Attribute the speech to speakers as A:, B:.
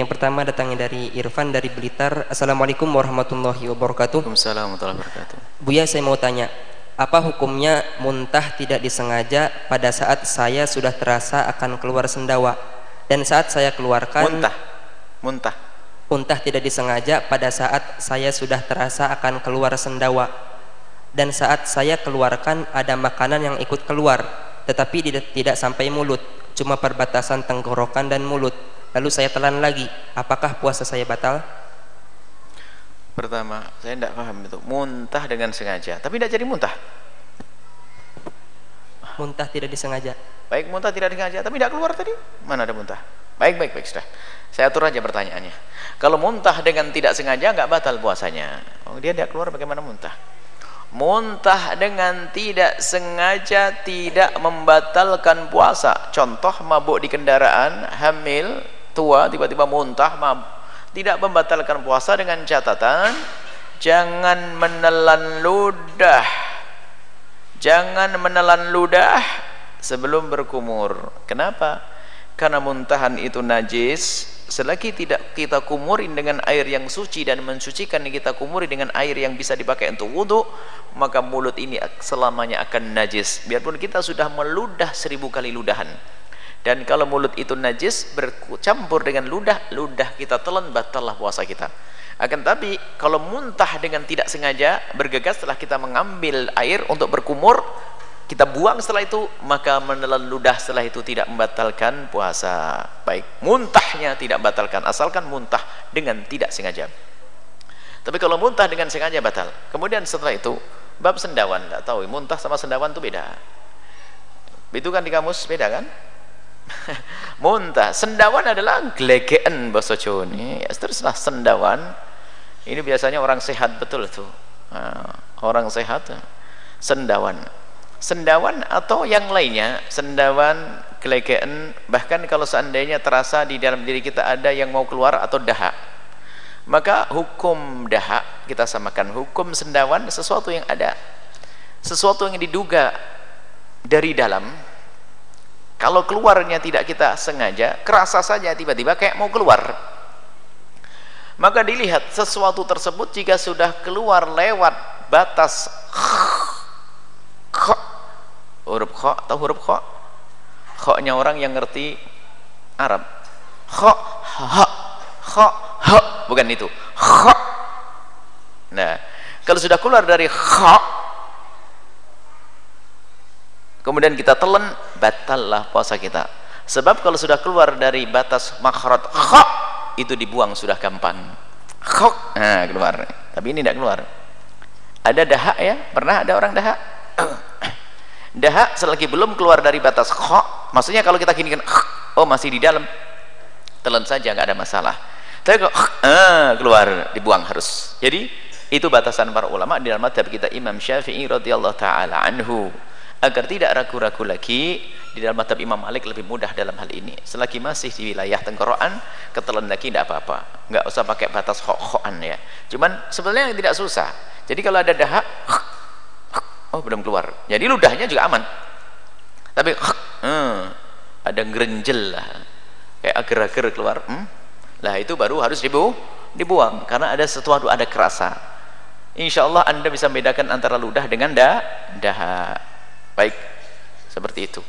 A: yang pertama datangnya dari Irfan dari Blitar. Assalamualaikum warahmatullahi wabarakatuh.
B: Waalaikumsalam warahmatullahi wabarakatuh.
A: Buya saya mau tanya, apa hukumnya muntah tidak disengaja pada saat saya sudah terasa akan keluar sendawa dan saat saya keluarkan
B: Muntah. Muntah.
A: muntah tidak disengaja pada saat saya sudah terasa akan keluar sendawa dan saat saya keluarkan ada makanan yang ikut keluar tetapi tidak, tidak sampai mulut cuma perbatasan tenggorokan dan mulut lalu saya telan lagi apakah puasa saya batal
B: Pertama, saya tidak paham itu. Muntah dengan sengaja, tapi tidak jadi muntah.
A: muntah tidak disengaja
B: Baik muntah tidak disengaja, tapi tidak keluar tadi. Mana ada muntah? Baik, baik, baik sudah. Saya atur aja pertanyaannya. Kalau muntah dengan tidak sengaja nggak batal puasanya. Oh, dia tidak keluar bagaimana muntah? Muntah dengan tidak sengaja tidak membatalkan puasa. Contoh mabuk di kendaraan, hamil, tua, tiba-tiba muntah, mabuk. Tidak membatalkan puasa dengan catatan jangan menelan ludah. Jangan menelan ludah sebelum berkumur. Kenapa? Karena muntahan itu najis. Selagi tidak kita kumurin dengan air yang suci dan mensucikan kita kumuri dengan air yang bisa dipakai untuk wudhu, maka mulut ini selamanya akan najis. Biarpun kita sudah meludah seribu kali ludahan. Dan kalau mulut itu najis bercampur dengan ludah, ludah kita telan batallah puasa kita. Akan tapi kalau muntah dengan tidak sengaja bergegas setelah kita mengambil air untuk berkumur, kita buang setelah itu maka menelan ludah setelah itu tidak membatalkan puasa. Baik muntahnya tidak membatalkan asalkan muntah dengan tidak sengaja. Tapi kalau muntah dengan sengaja batal. Kemudian setelah itu bab sendawan tidak tahu muntah sama sendawan itu beda. Itu kan di kamus beda kan muntah. Sendawan adalah glegeen bahasa Jawa ini. Ya, teruslah sendawan. Ini biasanya orang sehat betul tuh nah, orang sehat sendawan. Sendawan atau yang lainnya sendawan kelekean bahkan kalau seandainya terasa di dalam diri kita ada yang mau keluar atau dahak. Maka hukum dahak kita samakan. Hukum sendawan sesuatu yang ada. Sesuatu yang diduga dari dalam kalau keluarnya tidak kita sengaja kerasa saja tiba-tiba kayak mau keluar. Maka dilihat sesuatu tersebut jika sudah keluar lewat batas huruf kha atau huruf kha kha-nya orang yang ngerti Arab. Kha ha kha ha bukan itu. Kha nah kalau sudah keluar dari kha kemudian kita telan batallah puasa kita. Sebab kalau sudah keluar dari batas makhraj kha itu dibuang sudah gampang. Kha nah keluar. Tapi ini tidak keluar. Ada dahak ya? Pernah ada orang dahak? Dahak selagi belum keluar dari batas kha maksudnya kalau kita gini kan oh masih di dalam telan saja nggak ada masalah. Tapi kok ah, keluar dibuang harus. Jadi itu batasan para ulama di dalam madhab kita Imam Syafi'i radhiyallahu taala anhu agar tidak ragu-ragu lagi di dalam madhab Imam Malik lebih mudah dalam hal ini. Selagi masih di wilayah tenggorokan ketelan lagi tidak apa-apa. Nggak usah pakai batas khok-khokan ya. Cuman sebenarnya tidak susah. Jadi kalau ada dahak oh belum keluar. Jadi ludahnya juga aman. Tapi hmm, ada gerenjel lah. Kayak agar-agar keluar hmm? lah itu baru harus dibu dibuang. Karena ada sesuatu ada kerasa. Insya Allah anda bisa membedakan antara ludah dengan da daha baik seperti itu